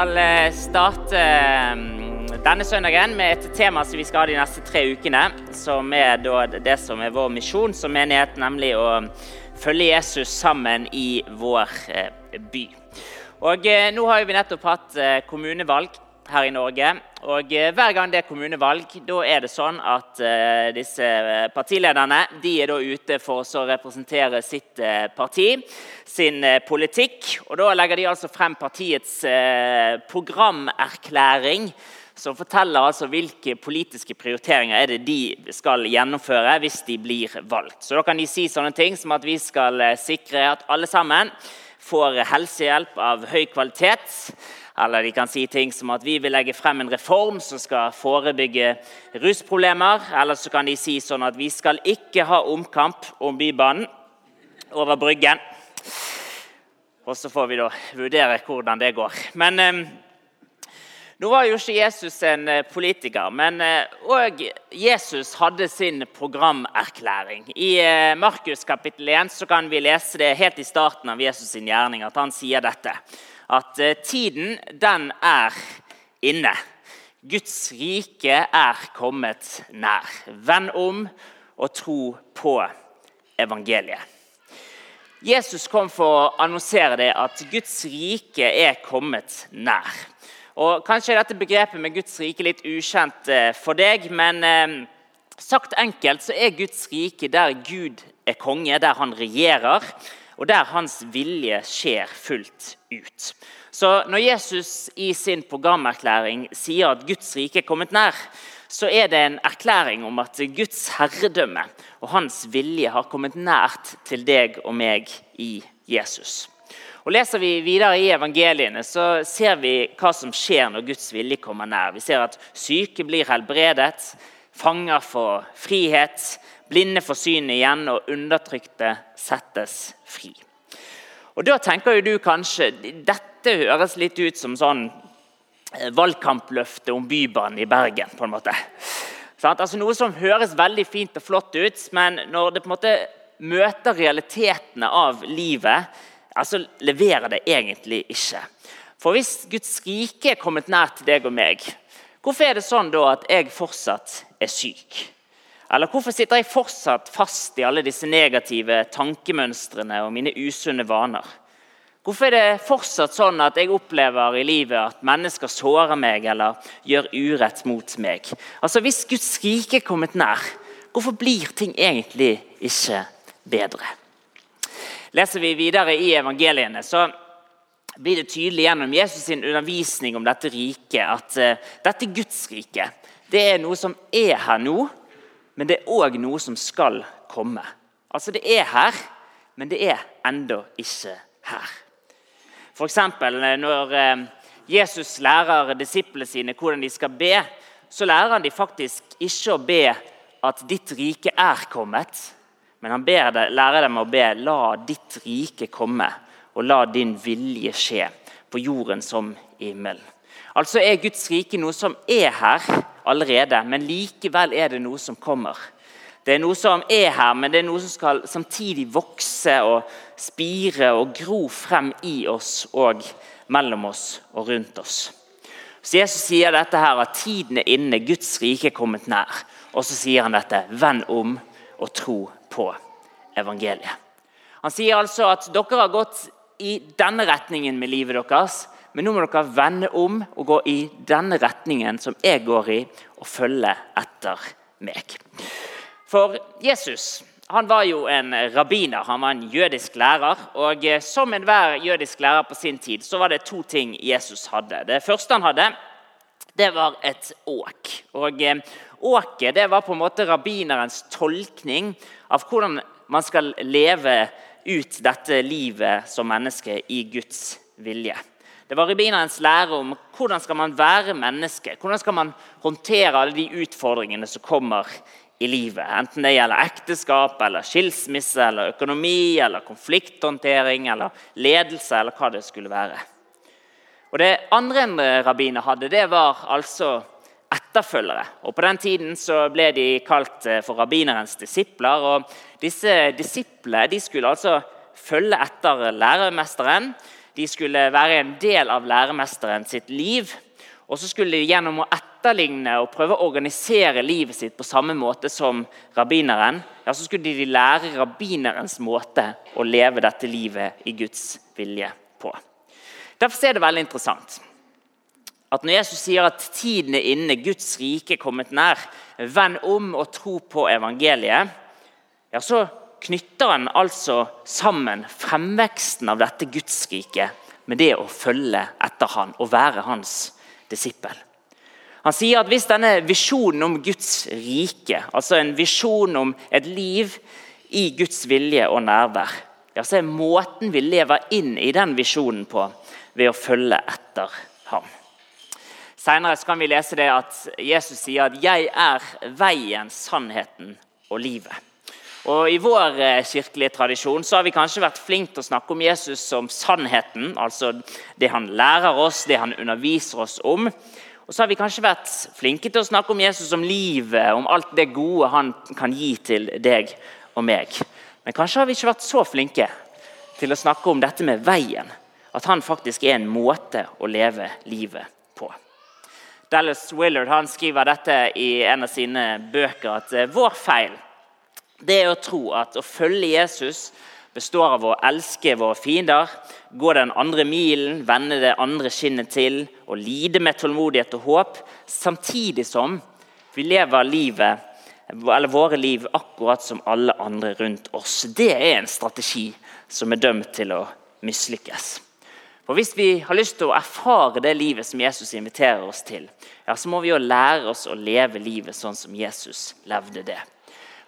skal eh, starte mm, denne søndagen med et tema som vi skal ha de neste tre ukene. Som er det som er vår misjon som menighet, nemlig å følge Jesus sammen i vår eh, by. Og eh, Nå har vi nettopp hatt kommunevalg her i Norge. Og Hver gang det er kommunevalg, da er det sånn at uh, disse partilederne de er da ute for å representere sitt uh, parti, sin uh, politikk. Og Da legger de altså frem partiets programerklæring, som forteller altså hvilke politiske prioriteringer er det de skal gjennomføre hvis de blir valgt. Så Da kan de si sånne ting som at vi skal sikre at alle sammen får helsehjelp av høy kvalitet. Eller de kan si ting som at vi vil legge frem en reform som skal forebygge rusproblemer. Eller så kan de si sånn at vi skal ikke ha omkamp om Bybanen over Bryggen. Og så får vi da vurdere hvordan det går. Men eh, nå var jo ikke Jesus en eh, politiker, men òg eh, Jesus hadde sin programerklæring. I eh, Markus kapittel 1 så kan vi lese det helt i starten av Jesus' sin gjerning, at han sier dette at eh, tiden, den er inne. Guds rike er kommet nær. Vend om og tro på evangeliet. Jesus kom for å annonsere det at Guds rike er kommet nær. Og Kanskje er dette begrepet med Guds rike litt ukjent eh, for deg, men eh, sagt enkelt så er Guds rike der Gud er konge, der han regjerer og der hans vilje skjer fullt ut. Så når Jesus i sin programerklæring sier at Guds rike er kommet nær, så er det en erklæring om at Guds herredømme og hans vilje har kommet nært til deg og meg i Jesus. Og Leser vi videre i evangeliene, så ser vi hva som skjer når Guds vilje kommer nær. Vi ser at syke blir helbredet, fanger får frihet, blinde får syn igjen, og undertrykte settes fri. Og Da tenker jo du kanskje dette høres litt ut som sånn eh, valgkampløfte om Bybanen i Bergen. på en måte. Altså Noe som høres veldig fint og flott ut, men når det på en måte møter realitetene av livet, altså leverer det egentlig ikke. For hvis Guds rike er kommet nær til deg og meg, hvorfor er det sånn da at jeg fortsatt er syk? Eller hvorfor sitter jeg fortsatt fast i alle disse negative tankemønstrene og mine usunne vaner? Hvorfor er det fortsatt sånn at jeg opplever i livet at mennesker sårer meg eller gjør urett mot meg? Altså Hvis Guds rike er kommet nær, hvorfor blir ting egentlig ikke bedre? Leser vi videre i evangeliene, så blir det tydelig gjennom Jesus' sin undervisning om dette riket at uh, dette Guds rike det er noe som er her nå, men det er òg noe som skal komme. Altså Det er her, men det er ennå ikke her. F.eks. Eh, når eh, Jesus lærer disiplene sine hvordan de skal be, så lærer han de faktisk ikke å be at 'ditt rike er kommet', men han ber, lærer dem å be 'la ditt rike komme', og 'la din vilje skje på jorden som i himmelen'. Altså er Guds rike noe som er her allerede, men likevel er det noe som kommer. Det er noe som er her, men det er noe som skal samtidig vokse og spire og gro frem i oss og mellom oss og rundt oss. Så Jesus sier dette her at tiden er inne, Guds rike er kommet nær. Og så sier han dette venn om og tro på evangeliet. Han sier altså at dere har gått i denne retningen med livet deres, men nå må dere vende om og gå i denne retningen som jeg går i, og følge etter meg. For Jesus han var jo en rabbiner, han var en jødisk lærer. og Som enhver jødisk lærer på sin tid så var det to ting Jesus hadde. Det første han hadde, det var et åk. Og eh, Åket det var på en måte rabbinerens tolkning av hvordan man skal leve ut dette livet som menneske i Guds vilje. Det var rabbinerens lære om hvordan skal man være menneske. Hvordan skal man håndtere alle de utfordringene som kommer i livet. Enten det gjelder ekteskap, eller skilsmisse, eller økonomi, eller konflikthåndtering, eller ledelse, eller hva det skulle være. Og Det andre en rabbiner hadde, det var altså etterfølgere. Og På den tiden så ble de kalt eh, for rabbinerens disipler. og Disse disiplene de skulle altså følge etter læremesteren. De skulle være en del av læremesteren sitt liv. Og så skulle de gjennom å etterligne og prøve å organisere livet sitt på samme måte som rabbineren, ja, så skulle de lære rabbinerens måte å leve dette livet i Guds vilje på. Derfor er det veldig interessant at når Jesus sier at tiden er inne, Guds rike er kommet nær, vend om og tro på evangeliet, ja, så knytter han altså sammen fremveksten av dette Guds rike med det å følge etter han og være hans disippel. Han sier at hvis denne visjonen om Guds rike, altså en visjon om et liv i Guds vilje og nærvær, ja, så er måten vi lever inn i den visjonen på, ved å følge etter ham. Senere kan vi lese det at Jesus sier at 'jeg er veien, sannheten og livet'. Og I vår eh, kirkelige tradisjon så har vi kanskje vært flinke til å snakke om Jesus som sannheten, altså det han lærer oss, det han underviser oss om. Og så har vi kanskje vært flinke til å snakke om Jesus som livet, om alt det gode han kan gi til deg og meg. Men kanskje har vi ikke vært så flinke til å snakke om dette med veien. At han faktisk er en måte å leve livet på. Dallas Willard han skriver dette i en av sine bøker at eh, vår feil det er å tro at å følge Jesus består av å elske våre fiender, gå den andre milen, vende det andre skinnet til og lide med tålmodighet og håp, samtidig som vi lever livet, eller våre liv akkurat som alle andre rundt oss. Det er en strategi som er dømt til å mislykkes. For Hvis vi har lyst til å erfare det livet som Jesus inviterer oss til, ja, så må vi jo lære oss å leve livet sånn som Jesus levde det.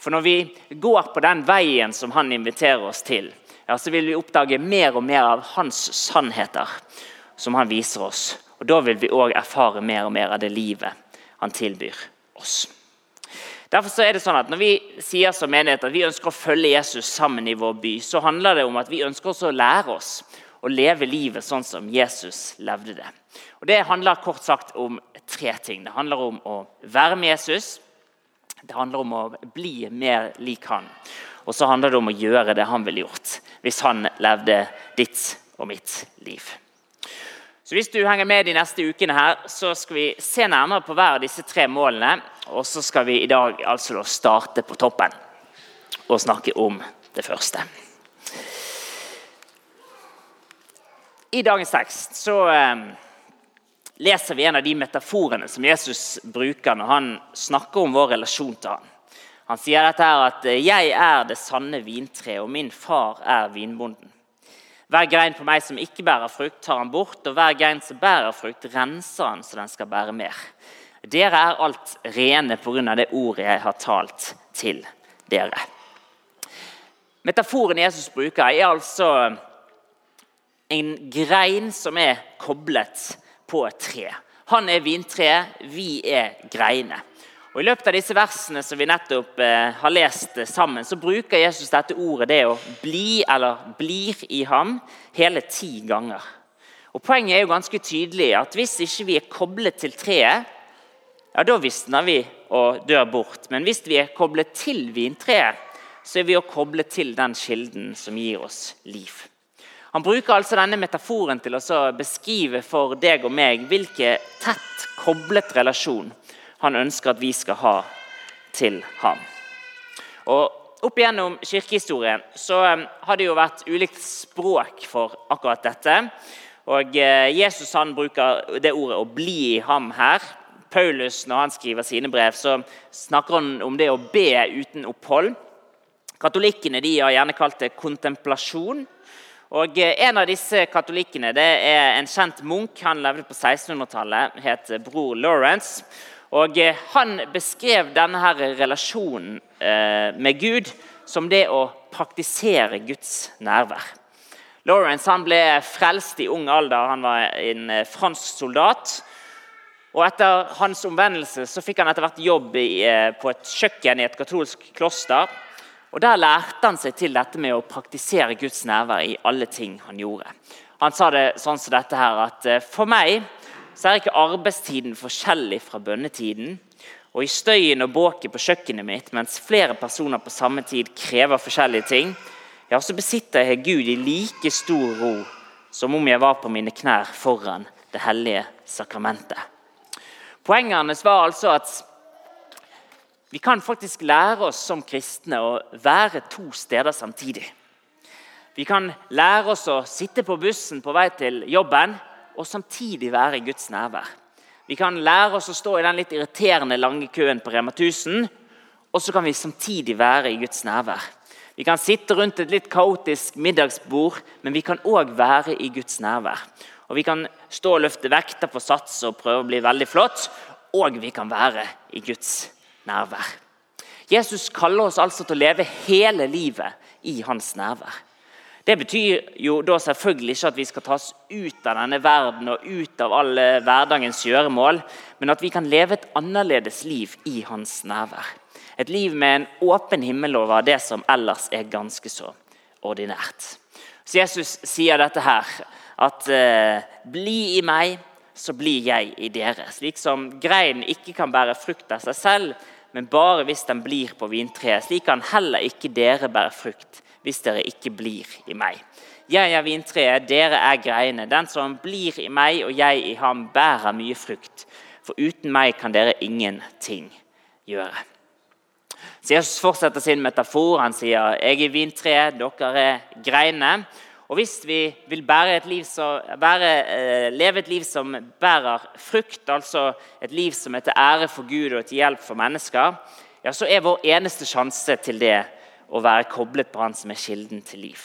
For når vi går på den veien som han inviterer oss til, ja, så vil vi oppdage mer og mer av hans sannheter som han viser oss. Og Da vil vi òg erfare mer og mer av det livet han tilbyr oss. Derfor er det sånn at Når vi sier som menighet at vi ønsker å følge Jesus sammen i vår by, så handler det om at vi ønsker også å lære oss å leve livet sånn som Jesus levde det. Og Det handler kort sagt om tre ting. Det handler om å være med Jesus, det handler om å bli mer lik han. Og så handler det om å gjøre det han ville gjort hvis han levde ditt og mitt liv. Så Hvis du henger med de neste ukene, her, så skal vi se nærmere på hver av disse tre målene. Og så skal vi i dag altså starte på toppen og snakke om det første. I dagens tekst så eh, leser vi en av de metaforene som Jesus bruker når han snakker om vår relasjon til ham. Han sier dette her at 'jeg er det sanne vintre, og min far er vinbonden'. Hver grein på meg som ikke bærer frukt, tar han bort, og hver grein som bærer frukt, renser han så den skal bære mer. Dere er alt rene pga. det ordet jeg har talt til dere. Metaforen Jesus bruker, er altså en grein som er koblet på tre. Han er vintreet, vi er greinene. Og I løpet av disse versene som vi nettopp eh, har lest sammen, så bruker Jesus dette ordet, det å bli eller blir i ham, hele ti ganger. Og Poenget er jo ganske tydelig at hvis ikke vi er koblet til treet, ja, da visner vi og dør bort. Men hvis vi er koblet til vintreet, så er vi å koble til den kilden som gir oss liv. Han bruker altså denne metaforen til å beskrive for deg og meg hvilken tett koblet relasjon han ønsker at vi skal ha til ham. Og Opp gjennom kirkehistorien så um, har det jo vært ulikt språk for akkurat dette. Og eh, Jesus han bruker det ordet 'å bli i ham' her. Paulus når han skriver sine brev, så snakker han om det å be uten opphold. Katolikkene de har gjerne kalt det kontemplasjon. Og eh, En av disse katolikkene det er en kjent munk. Han levde på 1600-tallet, het bror Lawrence. Og eh, Han beskrev denne her relasjonen eh, med Gud som det å praktisere Guds nærvær. Lawrence han ble frelst i ung alder. Han var en fransk soldat. Og Etter hans omvendelse så fikk han etter hvert jobb i, på et kjøkken i et katolsk kloster. Og Der lærte han seg til dette med å praktisere Guds nærvær i alle ting han gjorde. Han sa det sånn som dette her, at eh, for meg så er ikke arbeidstiden forskjellig fra bønnetiden. Og i støyen og båket på kjøkkenet mitt, mens flere personer på samme tid krever forskjellige ting, ja, så besitter jeg Gud i like stor ro som om jeg var på mine knær foran det hellige sakramentet. Poenget hans var altså at vi kan faktisk lære oss som kristne å være to steder samtidig. Vi kan lære oss å sitte på bussen på vei til jobben og samtidig være i Guds nærvær. Vi kan lære oss å stå i den litt irriterende lange køen på Rema 1000, og så kan vi samtidig være i Guds nærvær. Vi kan sitte rundt et litt kaotisk middagsbord, men vi kan òg være i Guds nærvær. Og Vi kan stå og løfte vekter på sats og prøve å bli veldig flott, og vi kan være i Guds nærvær. Jesus kaller oss altså til å leve hele livet i hans nærvær. Det betyr jo da selvfølgelig ikke at vi skal tas ut av denne verden og ut av alle hverdagens gjøremål, men at vi kan leve et annerledes liv i hans nærvær. Et liv med en åpen himmel over det som ellers er ganske så ordinært. Så Jesus sier dette her, at eh, 'bli i meg, så blir jeg i dere'. Slik som greinen ikke kan bære frukt av seg selv, men bare hvis den blir på vintreet. Slik kan heller ikke dere bære frukt hvis dere ikke blir i meg. Jeg er vintreet, dere er greiene. Den som blir i meg og jeg i ham, bærer mye frukt. For uten meg kan dere ingenting gjøre. Så Jesus fortsetter sin metafor. Han sier, 'Jeg er vintreet, dere er greinene'. Og Hvis vi vil et som, bære, eh, leve et liv som bærer frukt, altså et liv som er til ære for Gud og til hjelp for mennesker, ja, så er vår eneste sjanse til det å være koblet på Han som er kilden til liv.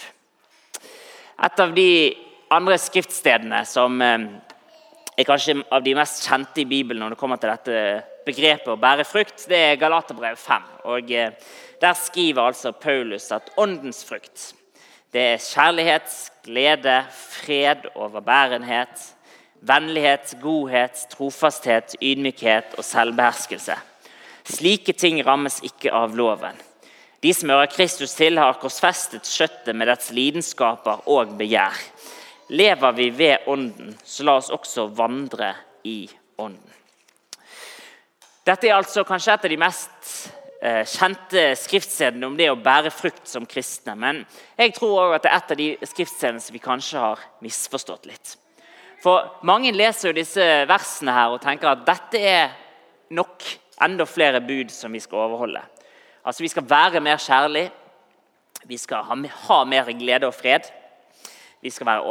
Et av de andre skriftstedene som eh, er kanskje av de mest kjente i Bibelen når det kommer til dette begrepet å bære frukt, det er Galaterbrev 5. Og eh, Der skriver altså Paulus at åndens frukt det er kjærlighet, glede, fred, overbærenhet, vennlighet, godhet, trofasthet, ydmykhet og selvbeherskelse. Slike ting rammes ikke av loven. De som hører Kristus til, har korsfestet skjøttet med dets lidenskaper og begjær. Lever vi ved Ånden, så la oss også vandre i Ånden. Dette er altså kanskje et av de mest kjente skriftstedene om det å bære frukt som kristne. Men jeg tror også at det er et av de skriftstedene som vi kanskje har misforstått litt. For Mange leser jo disse versene her og tenker at dette er nok enda flere bud som vi skal overholde. Altså Vi skal være mer kjærlig, vi skal ha, ha mer glede og fred. Vi skal være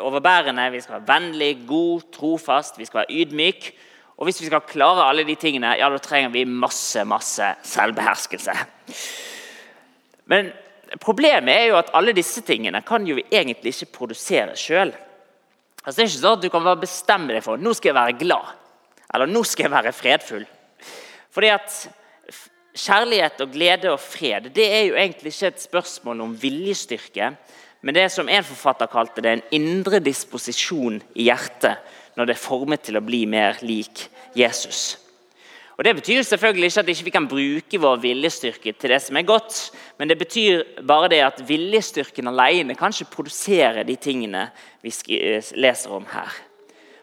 overbærende, vi skal være vennlig, god, trofast, vi skal være ydmyk. Og hvis vi skal klare alle de tingene, ja, da trenger vi masse, masse selvbeherskelse. Men problemet er jo at alle disse tingene kan jo vi egentlig ikke produsere sjøl. Altså, det er ikke sånn at du kan bare bestemme deg for nå skal jeg være glad, eller nå skal jeg være fredfull. Fordi at Kjærlighet og glede og fred det er jo egentlig ikke et spørsmål om viljestyrke, men det som en forfatter kalte det, en indre disposisjon i hjertet når det er formet til å bli mer lik Jesus. Og Det betyr selvfølgelig ikke at vi ikke kan bruke vår viljestyrke til det som er godt, men det betyr bare det at viljestyrken alene kan ikke produsere de tingene vi eh, leser om her.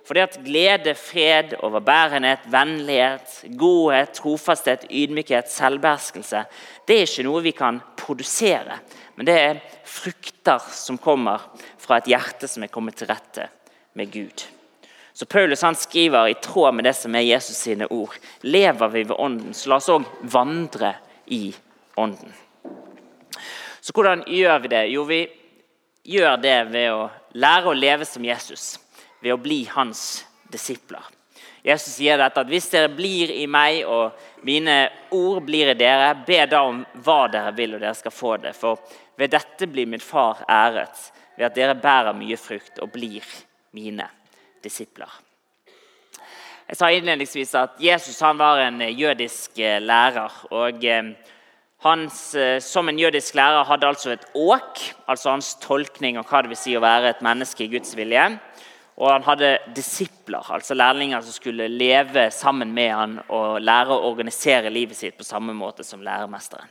For det at glede, fred, overbærenhet, vennlighet, godhet, trofasthet, ydmykhet, selvbeherskelse det er ikke noe vi kan produsere. Men det er frukter som kommer fra et hjerte som er kommet til rette med Gud. Så Paulus han skriver i tråd med det som er Jesus sine ord. Lever vi ved Ånden, så la oss òg vandre i Ånden. Så hvordan gjør vi det? Jo, vi gjør det ved å lære å leve som Jesus. Ved å bli hans disipler. Jesus sier dette at hvis dere blir i meg og mine ord blir i dere, be da om hva dere vil, og dere skal få det. For ved dette blir min far æret, ved at dere bærer mye frukt og blir mine disipler. Jeg sa innledningsvis at Jesus var en eh, jødisk eh, lærer. og eh, hans, Som en jødisk lærer hadde altså et åk, altså hans tolkning av hva det vil si å være et menneske i Guds vilje. Og han hadde disipler, altså lærlinger som skulle leve sammen med han og lære å organisere livet sitt på samme måte som læremesteren.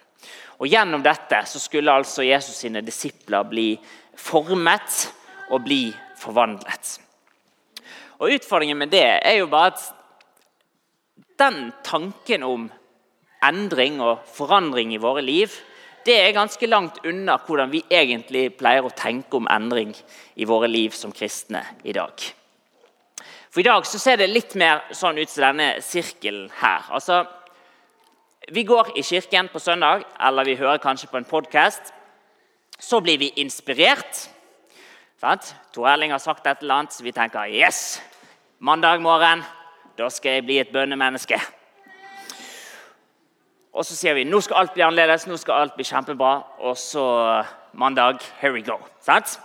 Og Gjennom dette så skulle altså Jesus sine disipler bli formet og bli forvandlet. Og Utfordringen med det er jo bare at den tanken om endring og forandring i våre liv det er ganske langt unna hvordan vi egentlig pleier å tenke om endring i våre liv som kristne i dag. For I dag så ser det litt mer sånn ut som denne sirkelen her. Altså, Vi går i kirken på søndag, eller vi hører kanskje på en podkast. Så blir vi inspirert. Sant? Tor Erling har sagt et eller annet, så vi tenker yes, mandag morgen, da skal jeg bli et bønnemenneske. Og så sier vi nå skal alt bli annerledes, nå skal alt bli kjempebra. Og så mandag here we go. Sant?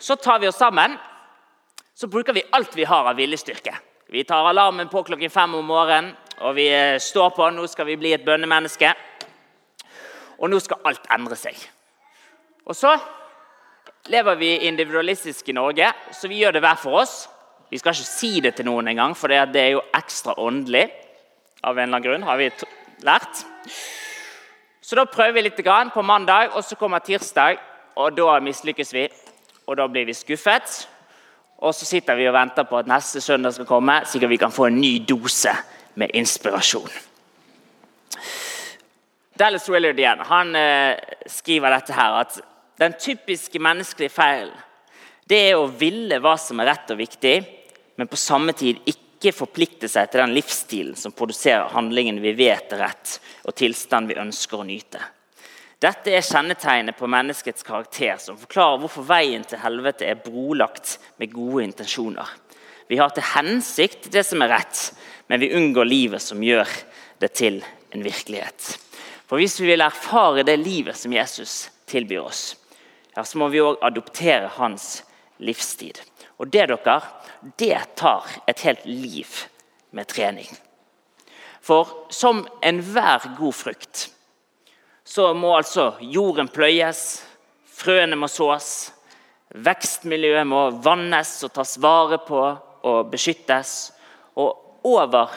Så tar vi oss sammen. Så bruker vi alt vi har av viljestyrke. Vi tar alarmen på klokken fem om morgenen, og vi eh, står på. Nå skal vi bli et bønnemenneske. Og nå skal alt endre seg. Og så lever vi individualistisk i Norge, så vi gjør det hver for oss. Vi skal ikke si det til noen engang, for det er jo ekstra åndelig. Av en eller annen grunn har vi lært. Så da prøver vi litt på mandag, og så kommer tirsdag. Og da mislykkes vi, og da blir vi skuffet. Og så sitter vi og venter på at neste søndag skal komme, slik at vi kan få en ny dose med inspirasjon. Dallas Willard igjen, han eh, skriver dette her, at den typiske menneskelige feilen det er å ville hva som er rett og viktig, men på samme tid ikke forplikte seg til den livsstilen som produserer handlingen vi vet er rett, og tilstand vi ønsker å nyte. Dette er kjennetegnet på menneskets karakter, som forklarer hvorfor veien til helvete er brolagt med gode intensjoner. Vi har til hensikt det som er rett, men vi unngår livet som gjør det til en virkelighet. For Hvis vi vil erfare det livet som Jesus tilbyr oss, ja, så må vi òg adoptere hans livstid. Og det dere, det tar et helt liv med trening. For som enhver god frukt så må altså jorden pløyes, frøene må sås, vekstmiljøet må vannes og tas vare på og beskyttes. Og over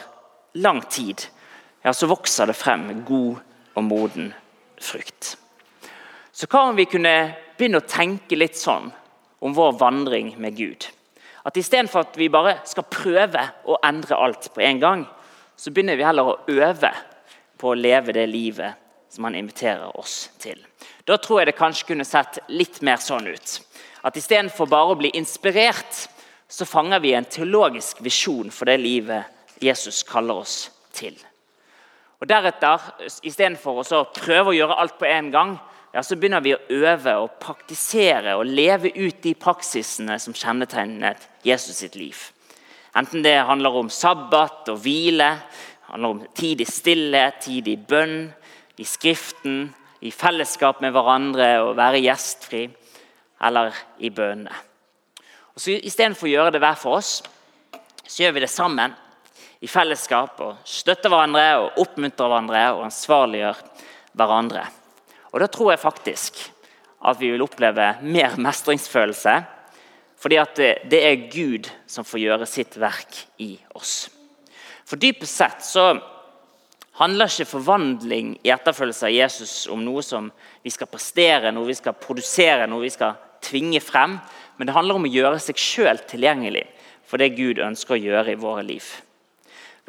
lang tid ja, så vokser det frem god og moden frukt. Så hva om vi kunne begynne å tenke litt sånn om vår vandring med Gud? At Istedenfor at vi bare skal prøve å endre alt på en gang, så begynner vi heller å øve på å leve det livet som han inviterer oss til. Da tror jeg det kanskje kunne sett litt mer sånn ut. At istedenfor bare å bli inspirert, så fanger vi en teologisk visjon for det livet Jesus kaller oss til. Og Deretter, istedenfor å prøve å gjøre alt på en gang, ja, så begynner vi å øve og praktisere og leve ut de praksisene som kjennetegnet Jesus sitt liv. Enten det handler om sabbat og hvile, handler om tid i stillhet, tid i bønn, i Skriften, i fellesskap med hverandre og være gjestfri, eller i bønnene. Og så Istedenfor å gjøre det hver for oss, så gjør vi det sammen i fellesskap og støtter hverandre og oppmuntrer hverandre og ansvarliggjør hverandre. Og Da tror jeg faktisk at vi vil oppleve mer mestringsfølelse. Fordi at det er Gud som får gjøre sitt verk i oss. For dypest sett så handler ikke forvandling i etterfølgelse av Jesus om noe som vi skal prestere, noe vi skal produsere, noe vi skal tvinge frem. Men det handler om å gjøre seg sjøl tilgjengelig for det Gud ønsker å gjøre i våre liv.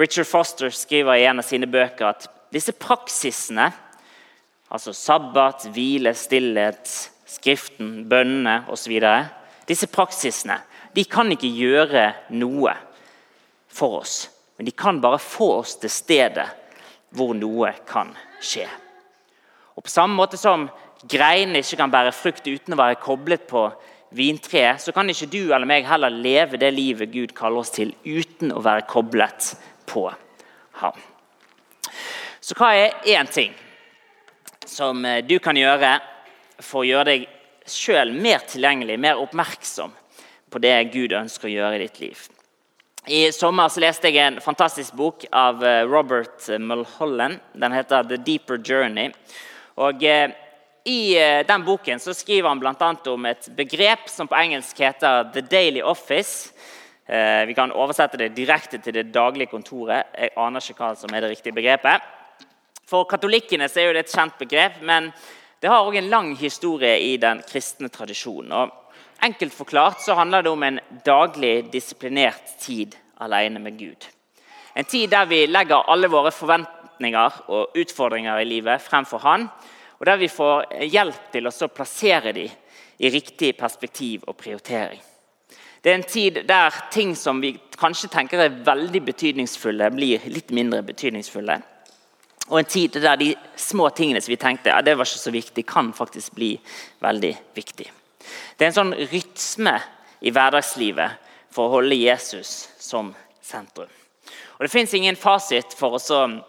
Richard Foster skriver i en av sine bøker at disse praksisene Altså sabbat, hvile, stillhet, Skriften, bønnene osv. Disse praksisene de kan ikke gjøre noe for oss. Men de kan bare få oss til stedet hvor noe kan skje. Og På samme måte som greinene ikke kan bære frukt uten å være koblet på vintreet, så kan ikke du eller meg heller leve det livet Gud kaller oss til, uten å være koblet på ham. Så hva er én ting som eh, du kan gjøre for å gjøre deg sjøl mer tilgjengelig, mer oppmerksom på det Gud ønsker å gjøre i ditt liv. I sommer så leste jeg en fantastisk bok av eh, Robert Mulholland. Den heter 'The Deeper Journey'. Og eh, I den boken så skriver han bl.a. om et begrep som på engelsk heter 'the daily office'. Vi kan oversette det direkte til det daglige kontoret. Jeg aner ikke hva som er det riktige begrepet. For katolikkene er det et kjent begrep, men det har også en lang historie i den kristne tradisjonen. Og enkelt forklart så handler det om en daglig, disiplinert tid alene med Gud. En tid der vi legger alle våre forventninger og utfordringer i livet fremfor Han, Og der vi får hjelp til å plassere dem i riktig perspektiv og prioritering. Det er en tid der ting som vi kanskje tenker er veldig betydningsfulle, blir litt mindre betydningsfulle. Og en tid der de små tingene som vi tenkte ja, det var ikke så viktig, kan faktisk bli veldig viktig. Det er en sånn rytme i hverdagslivet for å holde Jesus som sentrum. Og Det fins ingen fasit for også,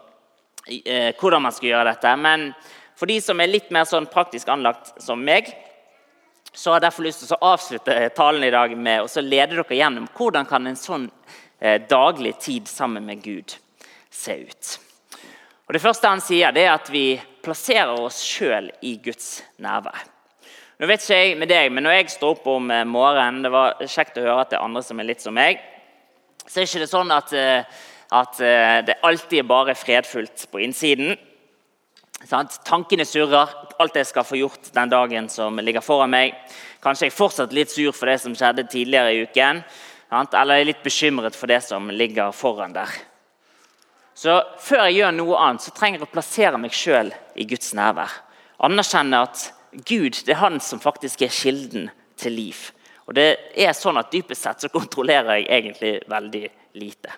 eh, hvordan man skal gjøre dette. Men for de som er litt mer sånn praktisk anlagt som meg, så har jeg derfor lyst til å avslutte talen i dag med å lede dere gjennom hvordan kan en sånn eh, daglig tid sammen med Gud se ut. Og Det første han sier, det er at vi plasserer oss sjøl i Guds nærvær. Nå vet ikke jeg med deg, men Når jeg står opp om eh, morgenen Det var kjekt å høre at det er andre som er litt som meg. Så er ikke det sånn at, eh, at eh, det alltid er bare fredfullt på innsiden. Sant? Tankene surrer. Alt jeg skal få gjort den dagen som ligger foran meg. Kanskje jeg er fortsatt litt sur for det som skjedde tidligere i uken. Eller er litt bekymret for det som ligger foran der. Så Før jeg gjør noe annet, så trenger jeg å plassere meg sjøl i Guds nærvær. Anerkjenne at Gud det er han som faktisk er kilden til liv. Og det er sånn at Dypest sett så kontrollerer jeg egentlig veldig lite.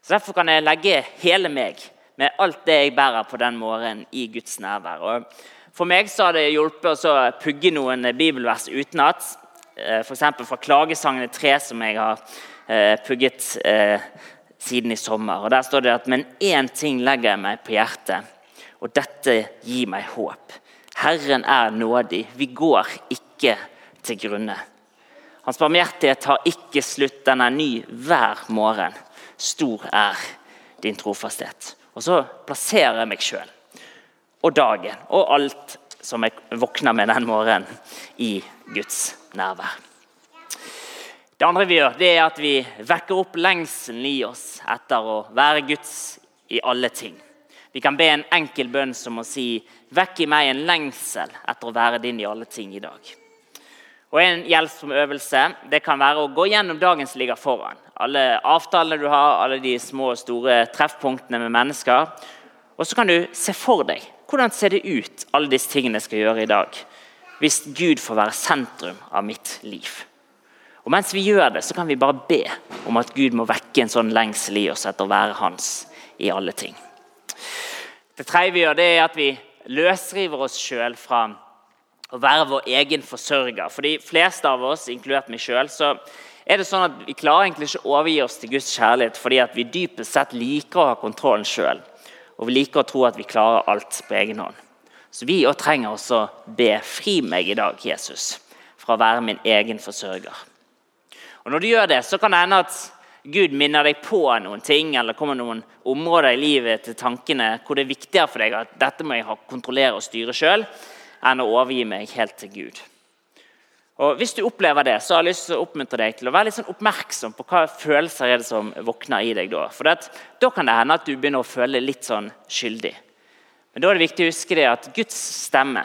Så Derfor kan jeg legge hele meg med alt det jeg bærer på den morgenen, i Guds nærvær. Og for meg så har det hjulpet å pugge noen bibelvers utenat. Eh, F.eks. fra Klagesangene 3, som jeg har eh, pugget eh, siden i sommer. Og Der står det at men én ting legger jeg meg på hjertet, og dette gir meg håp. Herren er nådig, vi går ikke til grunne. Hans barmhjertighet har ikke slutt, den er ny hver morgen. Stor er din trofasthet. Og så plasserer jeg meg sjøl og dagen og alt som jeg våkner med den morgenen, i Guds nærvær. Det andre vi gjør, det er at vi vekker opp lengselen i oss etter å være Guds i alle ting. Vi kan be en enkel bønn som å si 'Vekk i meg en lengsel etter å være din i alle ting i dag'. Og En hjelpsom øvelse det kan være å gå gjennom dagen som ligger foran. Alle avtalene du har, alle de små og store treffpunktene med mennesker. Og så kan du se for deg hvordan ser det ut, alle disse tingene jeg skal gjøre i dag, hvis Gud får være sentrum av mitt liv. Og Mens vi gjør det, så kan vi bare be om at Gud må vekke en sånn lengsel i oss etter å være hans i alle ting. Det tredje vi gjør, det er at vi løsriver oss sjøl fra å være vår egen forsørger. For de fleste av oss, inkludert meg sjøl, så er det sånn at vi klarer egentlig ikke å overgi oss til Guds kjærlighet fordi at vi dypest sett liker å ha kontrollen sjøl. Og vi liker å tro at vi klarer alt på egen hånd. Så vi òg trenger også å be 'Fri meg i dag, Jesus', fra å være min egen forsørger. Og Når du gjør det, så kan det hende at Gud minner deg på noen ting, eller kommer noen områder i livet til tankene hvor det er viktigere for deg at dette må jeg kontrollere og styre sjøl enn å overgi meg helt til Gud. Og Hvis du opplever det, så har jeg lyst til å oppmuntre deg til å være litt sånn oppmerksom på hva følelser er det som våkner i deg da. For det, Da kan det hende at du begynner å føle litt sånn skyldig. Men da er det viktig å huske det at Guds stemme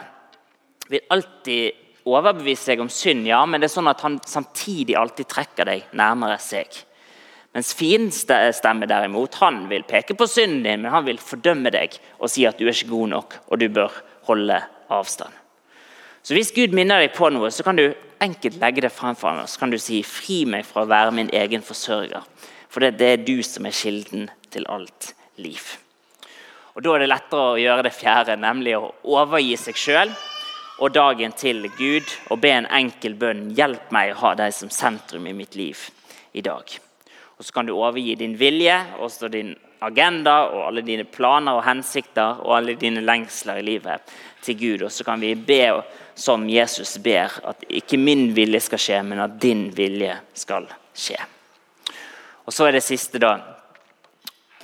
vil alltid overbevise deg om synd, ja, men det er sånn at han samtidig alltid trekker deg nærmere seg. Mens fiendens stemme derimot, han vil peke på synden din, men han vil fordømme deg og si at du er ikke god nok, og du bør holde avstand. Så Hvis Gud minner deg på noe, så kan du enkelt legge det fremfor ham. og Så kan du si 'fri meg fra å være min egen forsørger'. For det, det er du som er kilden til alt liv. Og Da er det lettere å gjøre det fjerde, nemlig å overgi seg sjøl og dagen til Gud og be en enkel bønn 'Hjelp meg å ha deg som sentrum i mitt liv i dag'. Og Så kan du overgi din vilje og din agenda og alle dine planer og hensikter og alle dine lengsler i livet til Gud. Og så kan vi be som Jesus ber, at ikke min vilje skal skje, men at din vilje skal skje. Og Så er det siste, da,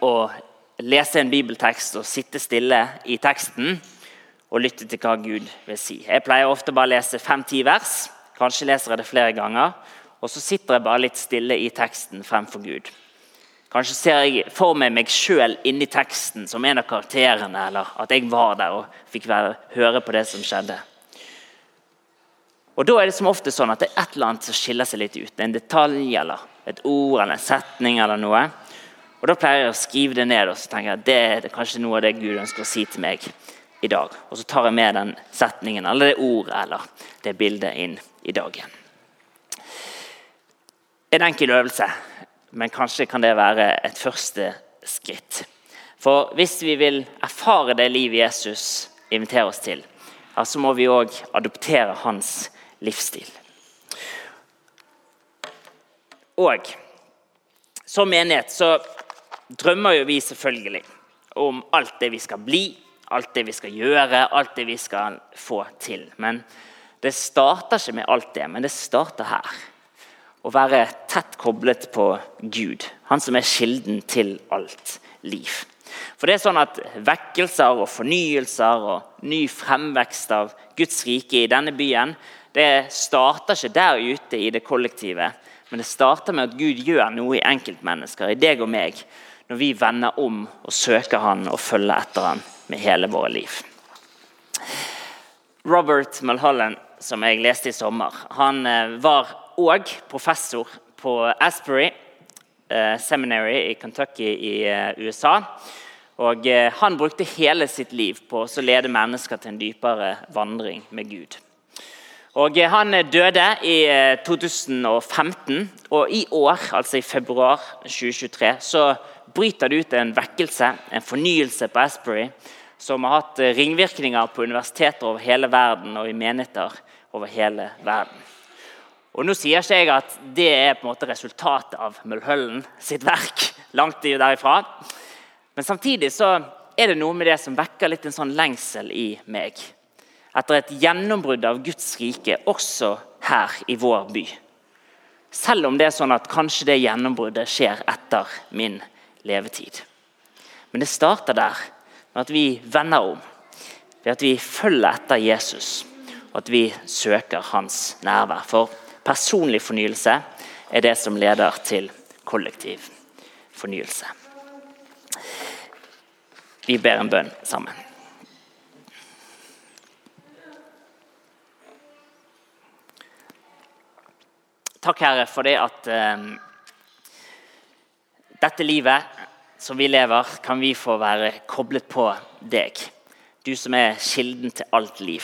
å lese en bibeltekst og sitte stille i teksten og lytte til hva Gud vil si. Jeg pleier ofte bare å lese fem-ti vers. Kanskje leser jeg det flere ganger. Og så sitter jeg bare litt stille i teksten fremfor Gud. Kanskje ser jeg for meg meg sjøl inni teksten som en av karakterene, eller at jeg var der og fikk være, høre på det som skjedde. Og Da er det som ofte sånn at det er et eller annet som skiller seg litt ut. En detalj eller et ord eller en setning eller noe. Og Da pleier jeg å skrive det ned og så tenker jeg at det er kanskje noe av det Gud ønsker å si til meg i dag. Og så tar jeg med den setningen eller det ordet eller det bildet inn i dagen. En enkel øvelse, men kanskje kan det være et første skritt. For hvis vi vil erfare det livet Jesus inviterer oss til, ja, så må vi òg adoptere hans livsstil. Og som menighet så drømmer jo vi selvfølgelig om alt det vi skal bli, alt det vi skal gjøre, alt det vi skal få til. Men det starter ikke med alt det, men det starter her. Å være tett koblet på Gud, han som er kilden til alt liv. For det er sånn at Vekkelser og fornyelser og ny fremvekst av Guds rike i denne byen det starter ikke der ute i det kollektive, men det starter med at Gud gjør noe i enkeltmennesker, i deg og meg, når vi vender om og søker Han og følger etter Han med hele våre liv. Robert Mulholland, som jeg leste i sommer, han eh, var òg professor på Asbury eh, Seminary i Kentucky i eh, USA. Og Han brukte hele sitt liv på å lede mennesker til en dypere vandring med Gud. Og Han døde i 2015, og i år, altså i februar 2023, så bryter det ut en vekkelse, en fornyelse på Asbury, som har hatt ringvirkninger på universiteter over hele verden og i menigheter over hele verden. Og Nå sier ikke jeg at det er på en måte resultatet av Møllhøllen sitt verk. langt derifra. Men samtidig så er det noe med det som vekker litt en sånn lengsel i meg. Etter et gjennombrudd av Guds rike også her i vår by. Selv om det er sånn at kanskje det gjennombruddet skjer etter min levetid. Men det starter der, med at vi vender om. Ved at vi følger etter Jesus og at vi søker hans nærvær. For personlig fornyelse er det som leder til kollektiv fornyelse. Vi ber en bønn sammen. Takk, Herre, for det at um, dette livet som vi lever, kan vi få være koblet på deg. Du som er kilden til alt liv.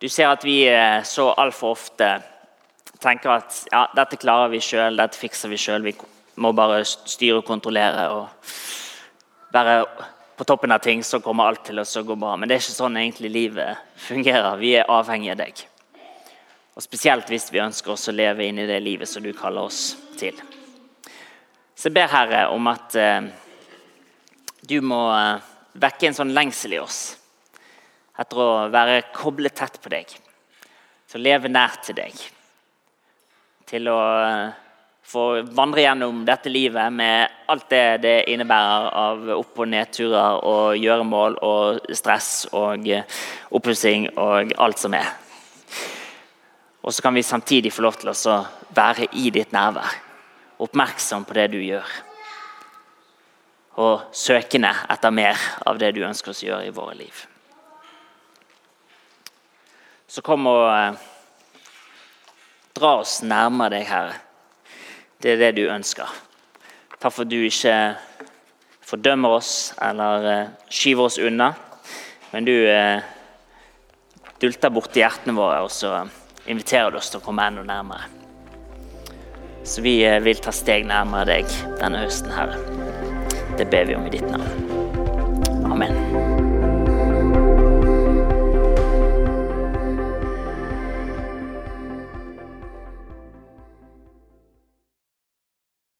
Du ser at vi eh, så altfor ofte tenker at ja, dette klarer vi sjøl, dette fikser vi sjøl. Vi må bare styre og kontrollere og være på toppen av ting, så kommer alt til oss å gå bra. Men det er ikke sånn egentlig livet fungerer. Vi er avhengig av deg. Og Spesielt hvis vi ønsker oss å leve inn i det livet som du kaller oss til. Så jeg ber Herre om at eh, du må eh, vekke en sånn lengsel i oss etter å være koblet tett på deg, til å leve nært til deg. Til å eh, få vandre gjennom dette livet med alt det det innebærer av opp- og nedturer og gjøremål og stress og eh, oppussing og alt som er. Og så kan vi samtidig få lov til å være i ditt nærvær, oppmerksom på det du gjør. Og søkende etter mer av det du ønsker oss å gjøre i våre liv. Så kom og eh, dra oss nærmere deg, Herre. Det er det du ønsker. Takk for at du ikke fordømmer oss eller eh, skyver oss unna, men du eh, dulter borti hjertene våre, og så inviterer du oss til å komme enda nærmere. Så vi eh, vil ta steg nærmere deg denne høsten, Herre. Det ber vi om i ditt navn. Amen.